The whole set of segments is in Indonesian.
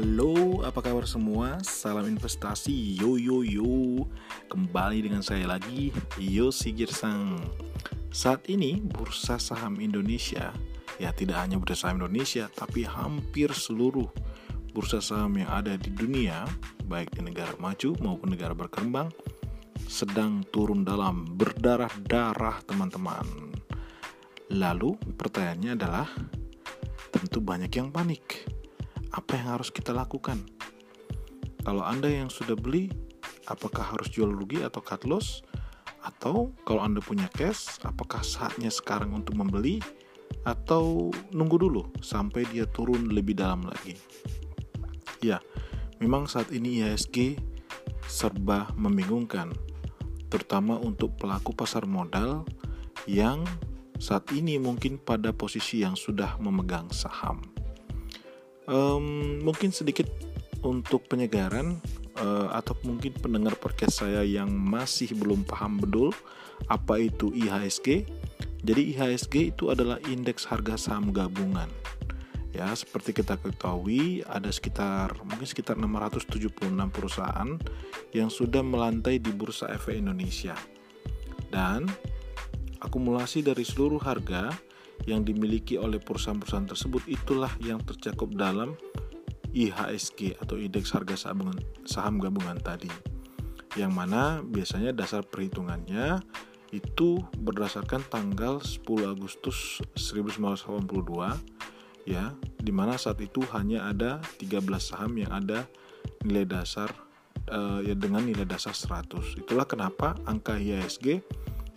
Halo, apa kabar semua? Salam investasi, yo yo yo. Kembali dengan saya lagi, Yo Sigirsang Saat ini, bursa saham Indonesia Ya tidak hanya bursa saham Indonesia, tapi hampir seluruh bursa saham yang ada di dunia Baik di negara maju maupun negara berkembang Sedang turun dalam berdarah-darah teman-teman. Lalu pertanyaannya adalah Tentu banyak yang panik apa yang harus kita lakukan? Kalau Anda yang sudah beli, apakah harus jual rugi atau cut loss? Atau kalau Anda punya cash, apakah saatnya sekarang untuk membeli atau nunggu dulu sampai dia turun lebih dalam lagi? Ya, memang saat ini IHSG serba membingungkan, terutama untuk pelaku pasar modal yang saat ini mungkin pada posisi yang sudah memegang saham um, mungkin sedikit untuk penyegaran uh, atau mungkin pendengar podcast saya yang masih belum paham betul apa itu IHSG. Jadi IHSG itu adalah indeks harga saham gabungan. Ya, seperti kita ketahui ada sekitar mungkin sekitar 676 perusahaan yang sudah melantai di Bursa Efek Indonesia. Dan akumulasi dari seluruh harga yang dimiliki oleh perusahaan-perusahaan tersebut itulah yang tercakup dalam IHSG atau indeks harga saham, gabungan tadi. Yang mana biasanya dasar perhitungannya itu berdasarkan tanggal 10 Agustus 1982 ya, di mana saat itu hanya ada 13 saham yang ada nilai dasar uh, ya dengan nilai dasar 100. Itulah kenapa angka IHSG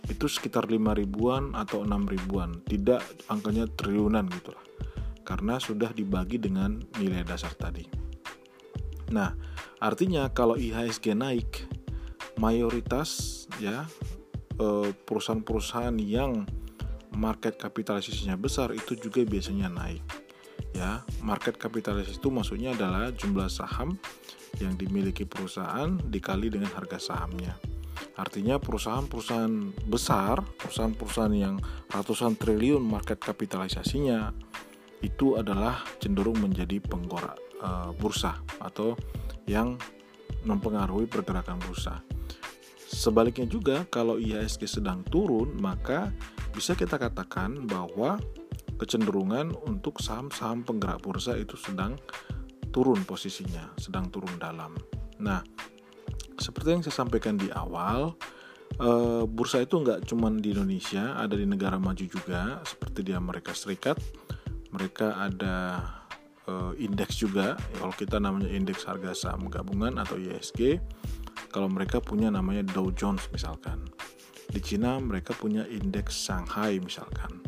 itu sekitar 5 ribuan atau 6 ribuan. Tidak angkanya triliunan gitu lah. Karena sudah dibagi dengan nilai dasar tadi. Nah artinya kalau IHSG naik mayoritas ya eh, perusahaan-perusahaan yang market kapitalisasinya besar itu juga biasanya naik. Ya market kapitalisasi itu maksudnya adalah jumlah saham yang dimiliki perusahaan dikali dengan harga sahamnya Artinya perusahaan-perusahaan besar, perusahaan-perusahaan yang ratusan triliun market kapitalisasinya itu adalah cenderung menjadi penggorak e, bursa atau yang mempengaruhi pergerakan bursa. Sebaliknya juga kalau IHSG sedang turun, maka bisa kita katakan bahwa kecenderungan untuk saham-saham penggerak bursa itu sedang turun posisinya, sedang turun dalam. Nah, seperti yang saya sampaikan di awal, uh, bursa itu nggak cuma di Indonesia, ada di negara maju juga, seperti di Amerika Serikat. Mereka ada uh, indeks juga, kalau kita namanya indeks harga saham gabungan atau ISG. Kalau mereka punya namanya Dow Jones misalkan. Di Cina mereka punya indeks Shanghai misalkan.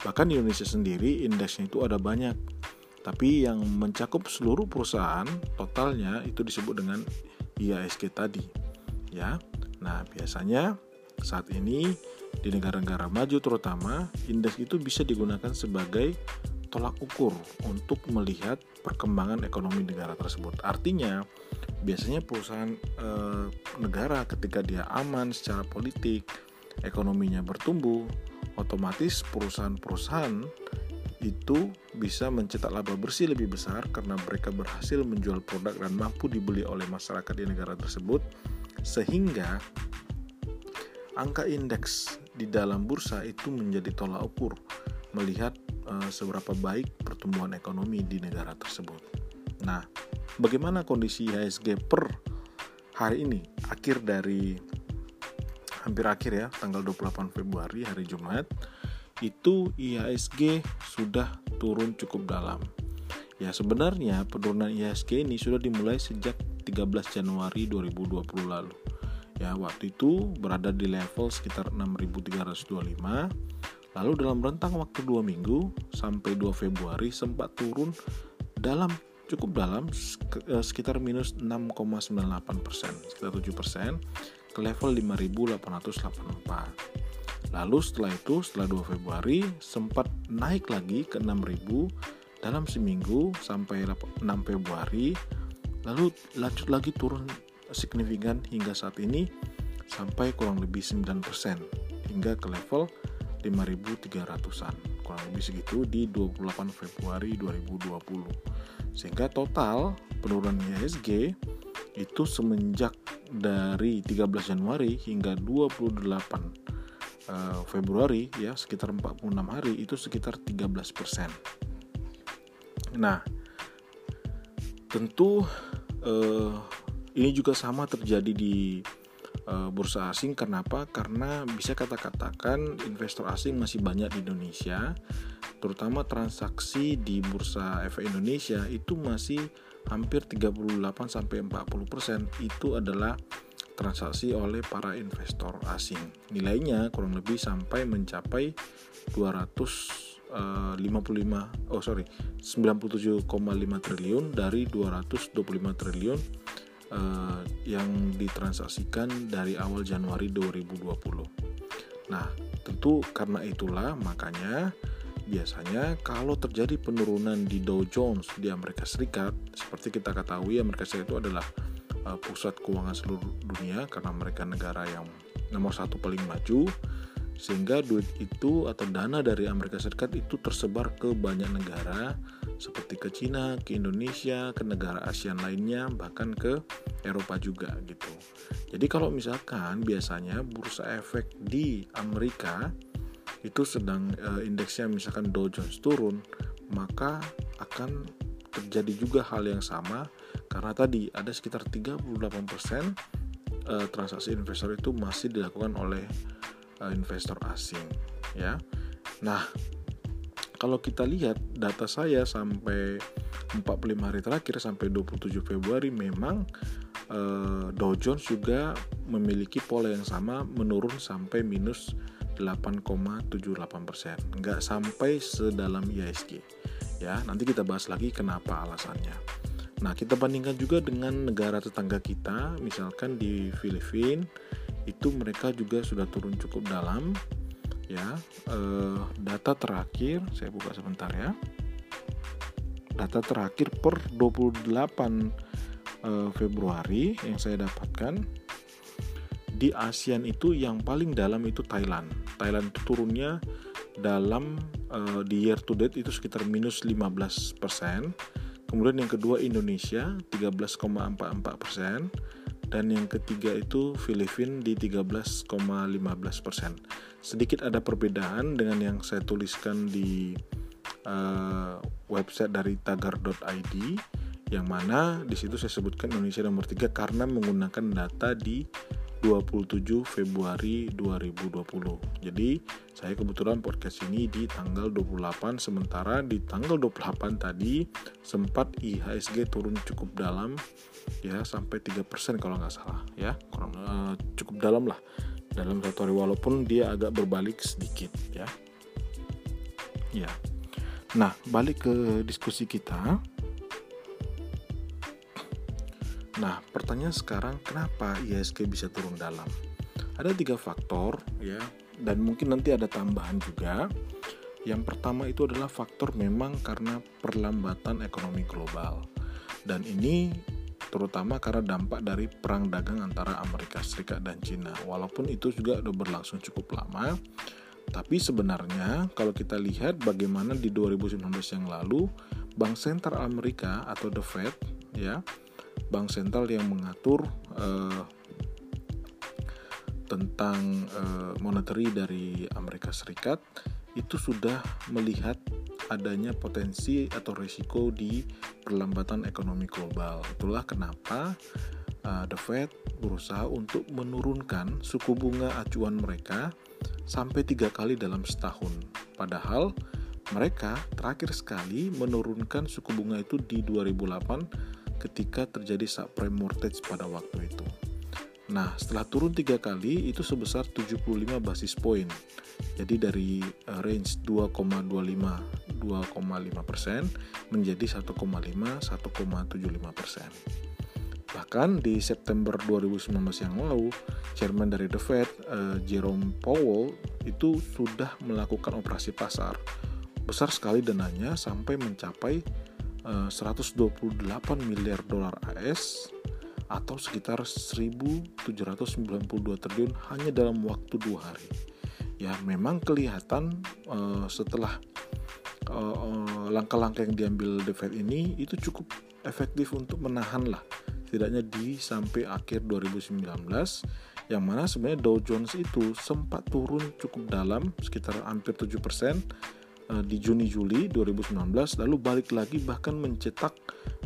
Bahkan di Indonesia sendiri indeksnya itu ada banyak. Tapi yang mencakup seluruh perusahaan totalnya itu disebut dengan IASG tadi ya. Nah, biasanya saat ini di negara-negara maju terutama indeks itu bisa digunakan sebagai tolak ukur untuk melihat perkembangan ekonomi negara tersebut. Artinya, biasanya perusahaan e, negara ketika dia aman secara politik, ekonominya bertumbuh, otomatis perusahaan-perusahaan itu bisa mencetak laba bersih lebih besar karena mereka berhasil menjual produk dan mampu dibeli oleh masyarakat di negara tersebut sehingga angka indeks di dalam bursa itu menjadi tolak ukur melihat uh, seberapa baik pertumbuhan ekonomi di negara tersebut. Nah, bagaimana kondisi IHSG per hari ini akhir dari hampir akhir ya tanggal 28 Februari hari Jumat itu IHSG sudah turun cukup dalam. Ya sebenarnya penurunan IHSG ini sudah dimulai sejak 13 Januari 2020 lalu. Ya, waktu itu berada di level sekitar 6.325. Lalu dalam rentang waktu 2 minggu sampai 2 Februari sempat turun dalam cukup dalam eh, sekitar minus 6,98 persen, sekitar 7 persen ke level 5.884. Lalu setelah itu, setelah 2 Februari, sempat naik lagi ke 6000 dalam seminggu sampai 6 Februari. Lalu lanjut lagi turun signifikan hingga saat ini sampai kurang lebih 9% hingga ke level 5300-an kurang lebih segitu di 28 Februari 2020 sehingga total penurunan IHSG itu semenjak dari 13 Januari hingga 28 uh, Februari ya sekitar 46 hari itu sekitar 13 persen. Nah, tentu uh, ini juga sama terjadi di uh, bursa asing. Kenapa? Karena bisa kata-katakan investor asing masih banyak di Indonesia, terutama transaksi di bursa efek Indonesia itu masih hampir 38 sampai 40% itu adalah transaksi oleh para investor asing. Nilainya kurang lebih sampai mencapai 255 eh, oh sorry 97,5 triliun dari 225 triliun uh, yang ditransaksikan dari awal Januari 2020. Nah, tentu karena itulah makanya biasanya kalau terjadi penurunan di Dow Jones di Amerika Serikat, seperti kita ketahui Amerika Serikat itu adalah uh, pusat keuangan seluruh dunia karena mereka negara yang nomor satu paling maju, sehingga duit itu atau dana dari Amerika Serikat itu tersebar ke banyak negara seperti ke Cina, ke Indonesia, ke negara ASEAN lainnya, bahkan ke Eropa juga gitu. Jadi kalau misalkan biasanya bursa efek di Amerika itu sedang e, indeksnya misalkan Dow Jones turun, maka akan terjadi juga hal yang sama karena tadi ada sekitar 38% e, transaksi investor itu masih dilakukan oleh e, investor asing ya. Nah, kalau kita lihat data saya sampai 45 hari terakhir sampai 27 Februari memang uh, Dow Jones juga memiliki pola yang sama menurun sampai minus 8,78 persen, nggak sampai sedalam IHSG. Ya, nanti kita bahas lagi kenapa alasannya. Nah, kita bandingkan juga dengan negara tetangga kita, misalkan di Filipina, itu mereka juga sudah turun cukup dalam. Ya, eh, data terakhir saya buka sebentar ya. Data terakhir per 28 eh, Februari yang saya dapatkan di ASEAN itu yang paling dalam itu Thailand Thailand turunnya dalam uh, di year to date itu sekitar minus 15 persen. Kemudian yang kedua Indonesia 13,44 persen dan yang ketiga itu Filipina di 13,15 persen. Sedikit ada perbedaan dengan yang saya tuliskan di uh, website dari tagar.id yang mana di situ saya sebutkan Indonesia nomor 3 karena menggunakan data di 27 Februari 2020. Jadi, saya kebetulan podcast ini di tanggal 28 sementara di tanggal 28 tadi sempat IHSG turun cukup dalam ya sampai 3% kalau nggak salah ya. Kurang uh, cukup dalam lah dalam satu hari walaupun dia agak berbalik sedikit ya. Ya. Nah, balik ke diskusi kita Nah, pertanyaan sekarang kenapa IHSG bisa turun dalam? Ada tiga faktor ya, dan mungkin nanti ada tambahan juga. Yang pertama itu adalah faktor memang karena perlambatan ekonomi global. Dan ini terutama karena dampak dari perang dagang antara Amerika Serikat dan Cina. Walaupun itu juga sudah berlangsung cukup lama, tapi sebenarnya kalau kita lihat bagaimana di 2019 yang lalu, Bank Sentral Amerika atau The Fed ya bank sentral yang mengatur uh, tentang uh, monetary dari Amerika Serikat itu sudah melihat adanya potensi atau risiko di perlambatan ekonomi global. Itulah kenapa uh, The Fed berusaha untuk menurunkan suku bunga acuan mereka sampai tiga kali dalam setahun. Padahal mereka terakhir sekali menurunkan suku bunga itu di 2008 ketika terjadi subprime mortgage pada waktu itu. Nah, setelah turun tiga kali itu sebesar 75 basis point. Jadi dari uh, range 2,25 2,5 persen menjadi 1,5 1,75 persen. Bahkan di September 2019 yang lalu, chairman dari The Fed, uh, Jerome Powell, itu sudah melakukan operasi pasar. Besar sekali dananya sampai mencapai 128 eh, miliar dolar AS atau sekitar 1.792 triliun hanya dalam waktu dua hari. Ya, memang kelihatan uh, setelah langkah-langkah yang diambil The Fed ini itu cukup efektif untuk menahan lah setidaknya di sampai akhir 2019 yang mana sebenarnya Dow Jones itu sempat turun cukup dalam sekitar hampir 7% di Juni Juli 2019 lalu balik lagi bahkan mencetak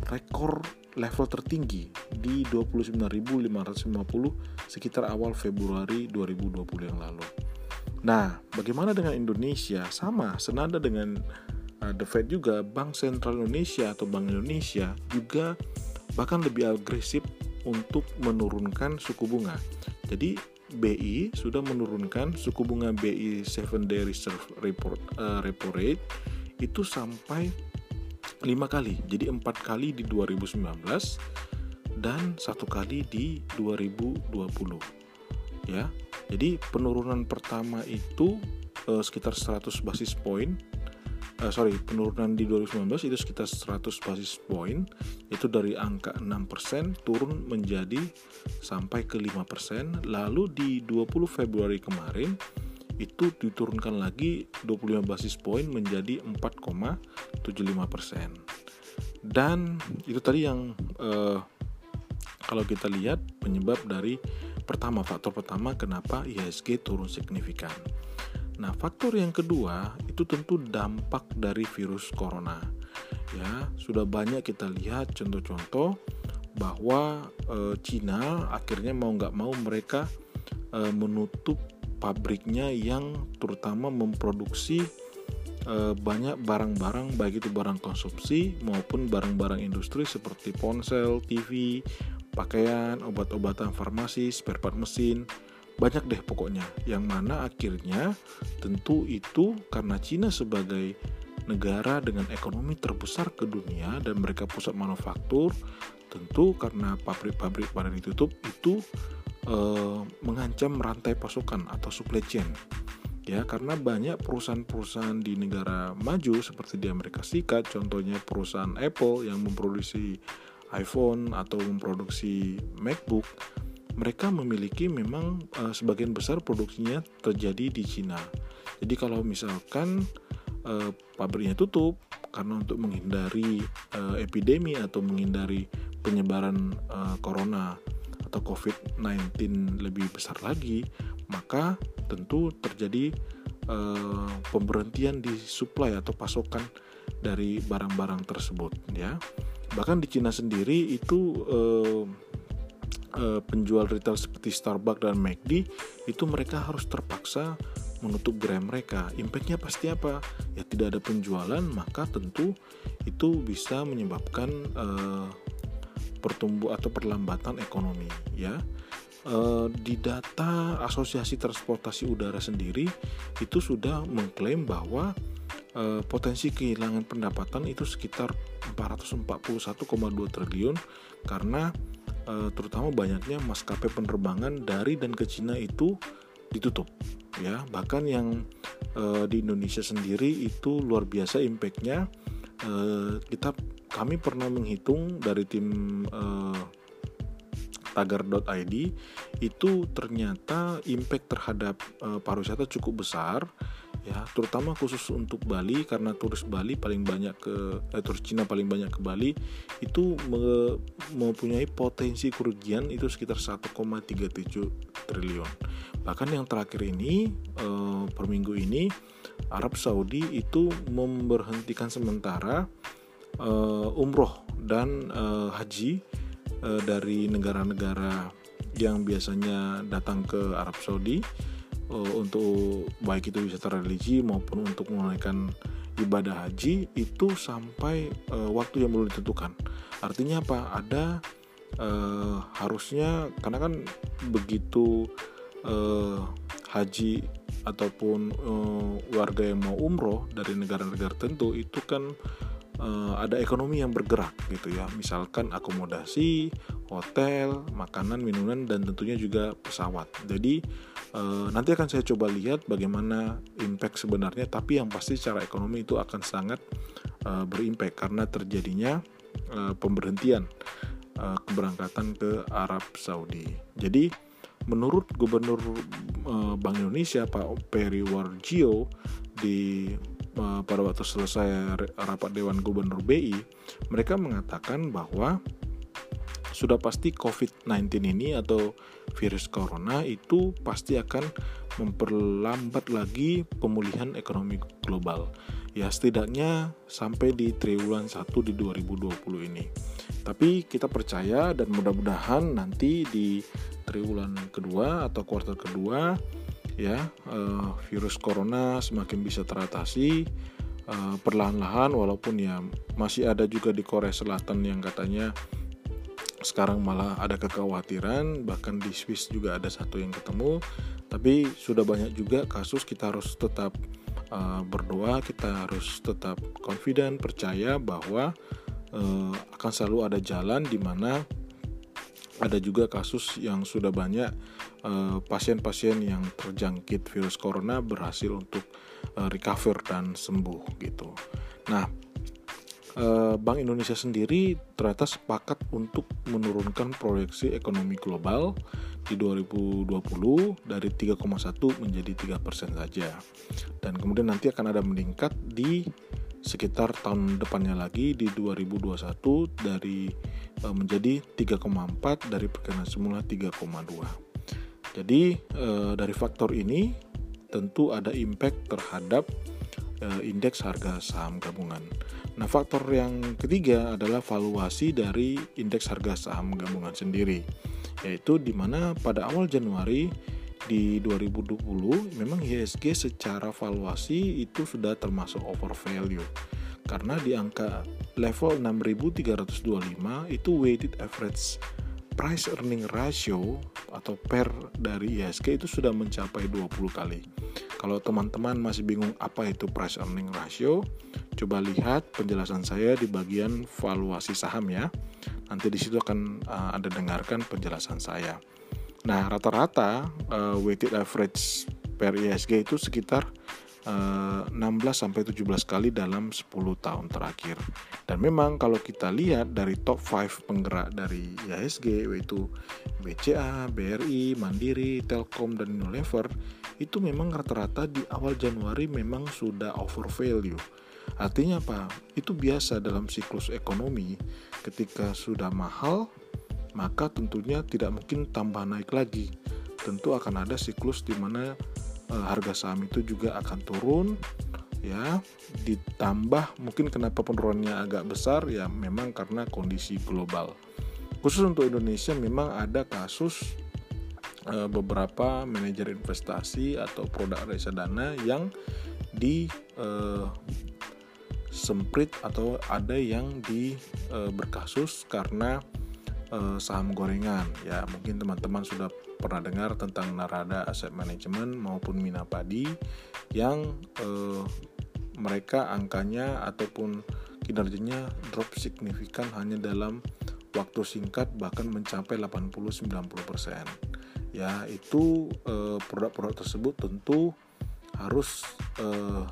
rekor level tertinggi di 29.550 sekitar awal Februari 2020 yang lalu. Nah, bagaimana dengan Indonesia? Sama, senada dengan uh, The Fed juga, Bank Sentral Indonesia atau Bank Indonesia juga bahkan lebih agresif untuk menurunkan suku bunga. Jadi BI sudah menurunkan suku bunga BI 7 day reserve report, uh, repo rate itu sampai lima kali. Jadi empat kali di 2019 dan satu kali di 2020. Ya, jadi penurunan pertama itu uh, sekitar 100 basis point. Uh, sorry, penurunan di 2019 itu sekitar 100 basis point. Itu dari angka 6% turun menjadi sampai ke 5%. Lalu di 20 Februari kemarin itu diturunkan lagi 25 basis point menjadi 4,75%. Dan itu tadi yang uh, kalau kita lihat penyebab dari pertama faktor pertama kenapa IHSG turun signifikan. Nah, faktor yang kedua itu tentu dampak dari virus corona. Ya, sudah banyak kita lihat contoh-contoh bahwa e, Cina akhirnya mau nggak mau mereka e, menutup pabriknya yang terutama memproduksi e, banyak barang-barang baik itu barang konsumsi maupun barang-barang industri seperti ponsel, TV, pakaian, obat-obatan farmasi, spare part mesin, banyak deh pokoknya. Yang mana akhirnya tentu itu karena Cina sebagai negara dengan ekonomi terbesar ke dunia dan mereka pusat manufaktur, tentu karena pabrik-pabrik pada ditutup itu eh, mengancam rantai pasokan atau supply chain. Ya, karena banyak perusahaan-perusahaan di negara maju seperti di Amerika Serikat, contohnya perusahaan Apple yang memproduksi iPhone atau memproduksi MacBook, mereka memiliki memang uh, sebagian besar produksinya terjadi di Cina. Jadi kalau misalkan uh, pabriknya tutup karena untuk menghindari uh, epidemi atau menghindari penyebaran uh, corona atau COVID-19 lebih besar lagi, maka tentu terjadi uh, pemberhentian di supply atau pasokan dari barang-barang tersebut ya bahkan di Cina sendiri itu uh, uh, penjual retail seperti Starbucks dan McD itu mereka harus terpaksa menutup gerai mereka. Impactnya pasti apa? Ya tidak ada penjualan, maka tentu itu bisa menyebabkan uh, pertumbuh atau perlambatan ekonomi. Ya, uh, di data Asosiasi Transportasi Udara sendiri itu sudah mengklaim bahwa potensi kehilangan pendapatan itu sekitar 441,2 triliun karena uh, terutama banyaknya maskapai penerbangan dari dan ke Cina itu ditutup ya. Bahkan yang uh, di Indonesia sendiri itu luar biasa impactnya. Uh, kita kami pernah menghitung dari tim uh, tagar.id itu ternyata impact terhadap uh, pariwisata cukup besar ya. Terutama khusus untuk Bali karena turis Bali paling banyak ke eh, turis Cina paling banyak ke Bali itu me, mempunyai potensi kerugian itu sekitar 1,37 triliun. Bahkan yang terakhir ini eh, per minggu ini Arab Saudi itu memberhentikan sementara eh, umroh dan eh, haji eh, dari negara-negara yang biasanya datang ke Arab Saudi uh, untuk baik itu wisata religi maupun untuk menunaikan ibadah haji itu sampai uh, waktu yang belum ditentukan. Artinya apa? Ada uh, harusnya karena kan begitu uh, haji ataupun uh, warga yang mau umroh dari negara-negara tertentu itu kan uh, ada ekonomi yang bergerak gitu ya misalkan akomodasi hotel makanan minuman dan tentunya juga pesawat jadi Eh, nanti akan saya coba lihat bagaimana impact sebenarnya tapi yang pasti secara ekonomi itu akan sangat uh, berimpact karena terjadinya uh, pemberhentian uh, keberangkatan ke Arab Saudi. Jadi menurut Gubernur uh, Bank Indonesia Pak Peri Warjio di uh, pada waktu selesai rapat Dewan Gubernur BI, mereka mengatakan bahwa sudah pasti COVID-19 ini atau virus corona itu pasti akan memperlambat lagi pemulihan ekonomi global. Ya setidaknya sampai di triwulan 1 di 2020 ini. Tapi kita percaya dan mudah-mudahan nanti di triwulan kedua atau kuartal kedua ya uh, virus corona semakin bisa teratasi uh, perlahan-lahan walaupun ya masih ada juga di Korea Selatan yang katanya sekarang malah ada kekhawatiran bahkan di Swiss juga ada satu yang ketemu tapi sudah banyak juga kasus kita harus tetap uh, berdoa kita harus tetap confident percaya bahwa uh, akan selalu ada jalan di mana ada juga kasus yang sudah banyak eh, pasien-pasien uh, yang terjangkit virus corona berhasil untuk uh, recover dan sembuh gitu. Nah, Bank Indonesia sendiri ternyata sepakat untuk menurunkan proyeksi ekonomi global di 2020 dari 3,1 menjadi 3 persen saja. Dan kemudian nanti akan ada meningkat di sekitar tahun depannya lagi di 2021 dari uh, menjadi 3,4 dari perkiraan semula 3,2. Jadi uh, dari faktor ini tentu ada impact terhadap indeks harga saham gabungan. Nah, faktor yang ketiga adalah valuasi dari indeks harga saham gabungan sendiri, yaitu di mana pada awal Januari di 2020 memang IHSG secara valuasi itu sudah termasuk over value karena di angka level 6325 itu weighted average price earning ratio atau per dari IHSG itu sudah mencapai 20 kali. Kalau teman-teman masih bingung apa itu price earning ratio, coba lihat penjelasan saya di bagian valuasi saham ya. Nanti di situ akan uh, ada dengarkan penjelasan saya. Nah, rata-rata uh, weighted average per ISG itu sekitar 16 sampai 17 kali dalam 10 tahun terakhir. Dan memang kalau kita lihat dari top 5 penggerak dari IHSG yaitu BCA, BRI, Mandiri, Telkom dan Unilever itu memang rata-rata di awal Januari memang sudah over value Artinya apa? Itu biasa dalam siklus ekonomi. Ketika sudah mahal, maka tentunya tidak mungkin tambah naik lagi. Tentu akan ada siklus di mana harga saham itu juga akan turun ya. Ditambah mungkin kenapa penurunannya agak besar ya memang karena kondisi global. Khusus untuk Indonesia memang ada kasus e, beberapa manajer investasi atau produk reksadana yang di e, semprit atau ada yang di e, berkasus karena e, saham gorengan. Ya mungkin teman-teman sudah pernah dengar tentang Narada Asset Management maupun Minapadi yang e, mereka angkanya ataupun kinerjanya drop signifikan hanya dalam waktu singkat bahkan mencapai 80-90% ya itu produk-produk tersebut tentu harus eh,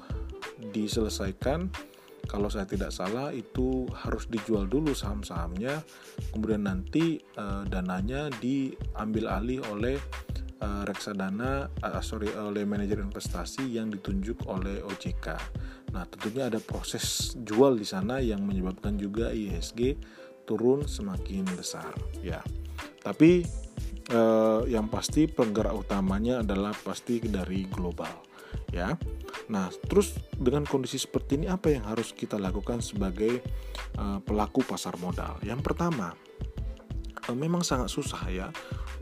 diselesaikan kalau saya tidak salah itu harus dijual dulu saham-sahamnya kemudian nanti uh, dananya diambil alih oleh uh, reksadana uh, sorry oleh manajer investasi yang ditunjuk oleh OJK. Nah, tentunya ada proses jual di sana yang menyebabkan juga IHSG turun semakin besar ya. Tapi eh, yang pasti penggerak utamanya adalah pasti dari global ya. Nah, terus dengan kondisi seperti ini apa yang harus kita lakukan sebagai uh, pelaku pasar modal? Yang pertama, uh, memang sangat susah ya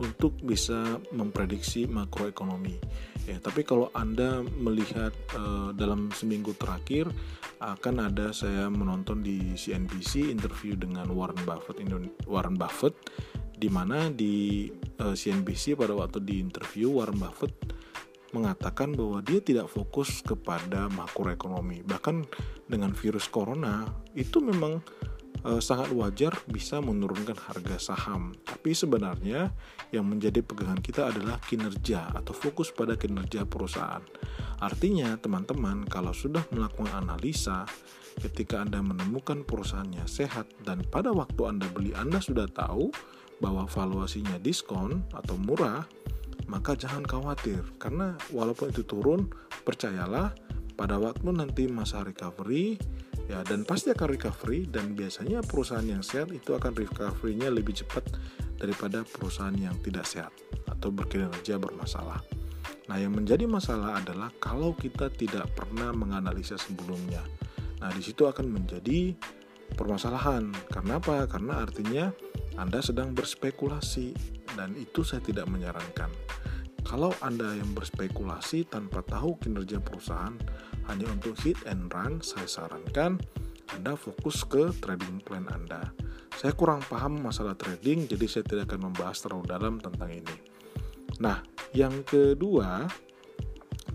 untuk bisa memprediksi makroekonomi. Ya, tapi kalau Anda melihat uh, dalam seminggu terakhir akan ada saya menonton di CNBC interview dengan Warren Buffett Warren Buffett di mana di uh, CNBC pada waktu di interview Warren Buffett mengatakan bahwa dia tidak fokus kepada makroekonomi. Bahkan dengan virus corona itu memang e, sangat wajar bisa menurunkan harga saham. Tapi sebenarnya yang menjadi pegangan kita adalah kinerja atau fokus pada kinerja perusahaan. Artinya, teman-teman, kalau sudah melakukan analisa ketika Anda menemukan perusahaannya sehat dan pada waktu Anda beli Anda sudah tahu bahwa valuasinya diskon atau murah, maka jangan khawatir karena walaupun itu turun, percayalah pada waktu nanti masa recovery ya dan pasti akan recovery dan biasanya perusahaan yang sehat itu akan recovery-nya lebih cepat daripada perusahaan yang tidak sehat atau berkinerja bermasalah. Nah, yang menjadi masalah adalah kalau kita tidak pernah menganalisa sebelumnya. Nah, di situ akan menjadi permasalahan. Karena apa? Karena artinya Anda sedang berspekulasi dan itu saya tidak menyarankan. Kalau Anda yang berspekulasi tanpa tahu kinerja perusahaan hanya untuk hit and run, saya sarankan Anda fokus ke trading plan Anda. Saya kurang paham masalah trading, jadi saya tidak akan membahas terlalu dalam tentang ini. Nah, yang kedua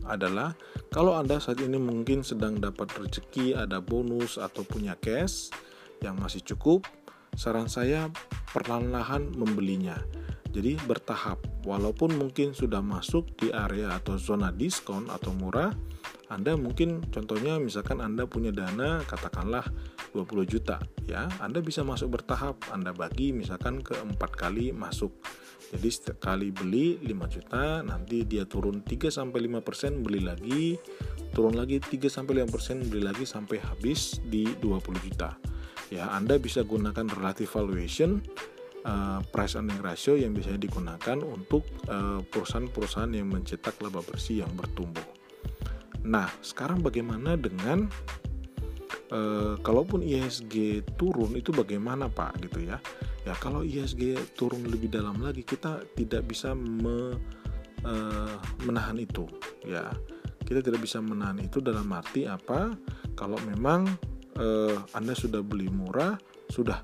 adalah kalau Anda saat ini mungkin sedang dapat rezeki, ada bonus atau punya cash yang masih cukup, saran saya perlahan-lahan membelinya. Jadi bertahap, walaupun mungkin sudah masuk di area atau zona diskon atau murah, Anda mungkin contohnya misalkan Anda punya dana katakanlah 20 juta ya, Anda bisa masuk bertahap, Anda bagi misalkan ke empat kali masuk. Jadi setiap kali beli 5 juta, nanti dia turun 3 sampai 5% beli lagi, turun lagi 3 sampai 5% beli lagi sampai habis di 20 juta. Ya, Anda bisa gunakan relative valuation uh, price earning ratio yang bisa digunakan untuk uh, perusahaan-perusahaan yang mencetak laba bersih yang bertumbuh. Nah, sekarang bagaimana dengan uh, kalaupun ISG turun itu bagaimana Pak gitu ya? Ya kalau ISG turun lebih dalam lagi kita tidak bisa me, uh, menahan itu ya. Kita tidak bisa menahan itu dalam arti apa? Kalau memang uh, Anda sudah beli murah, sudah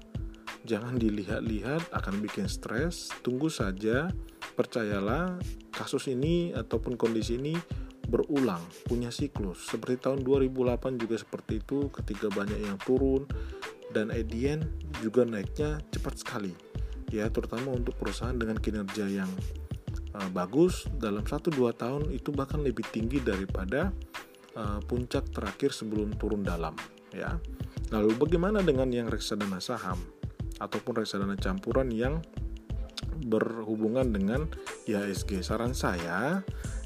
jangan dilihat-lihat akan bikin stres, tunggu saja, percayalah kasus ini ataupun kondisi ini berulang, punya siklus. Seperti tahun 2008 juga seperti itu ketika banyak yang turun, dan EDN juga naiknya cepat sekali. Ya terutama untuk perusahaan dengan kinerja yang uh, bagus dalam 1-2 tahun itu bahkan lebih tinggi daripada uh, puncak terakhir sebelum turun dalam ya. Lalu bagaimana dengan yang reksadana saham ataupun reksadana campuran yang berhubungan dengan IHSG saran saya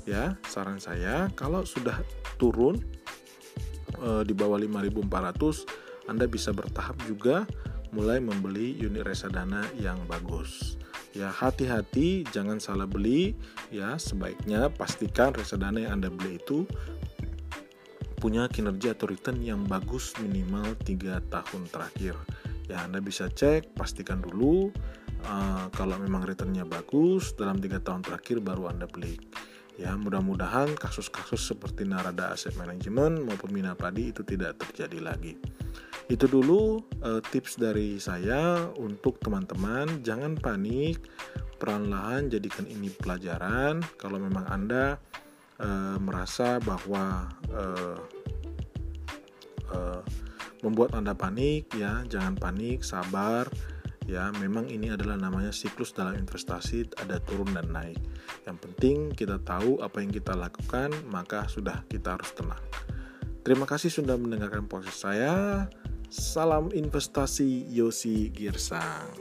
ya saran saya kalau sudah turun uh, di bawah 5400 anda bisa bertahap juga mulai membeli unit reksadana yang bagus. Ya, hati-hati jangan salah beli ya. Sebaiknya pastikan reksadana yang Anda beli itu punya kinerja atau return yang bagus minimal 3 tahun terakhir. Ya, Anda bisa cek, pastikan dulu uh, kalau memang returnnya bagus dalam tiga tahun terakhir baru Anda beli. Ya, mudah-mudahan kasus-kasus seperti Narada Asset Management maupun Minapadi itu tidak terjadi lagi. Itu dulu uh, tips dari saya untuk teman-teman, jangan panik, perlahan-lahan jadikan ini pelajaran. Kalau memang Anda uh, merasa bahwa uh, membuat Anda panik, ya jangan panik, sabar. Ya, memang ini adalah namanya siklus dalam investasi, ada turun dan naik. Yang penting kita tahu apa yang kita lakukan, maka sudah kita harus tenang. Terima kasih sudah mendengarkan podcast saya. Salam investasi Yosi Girsang.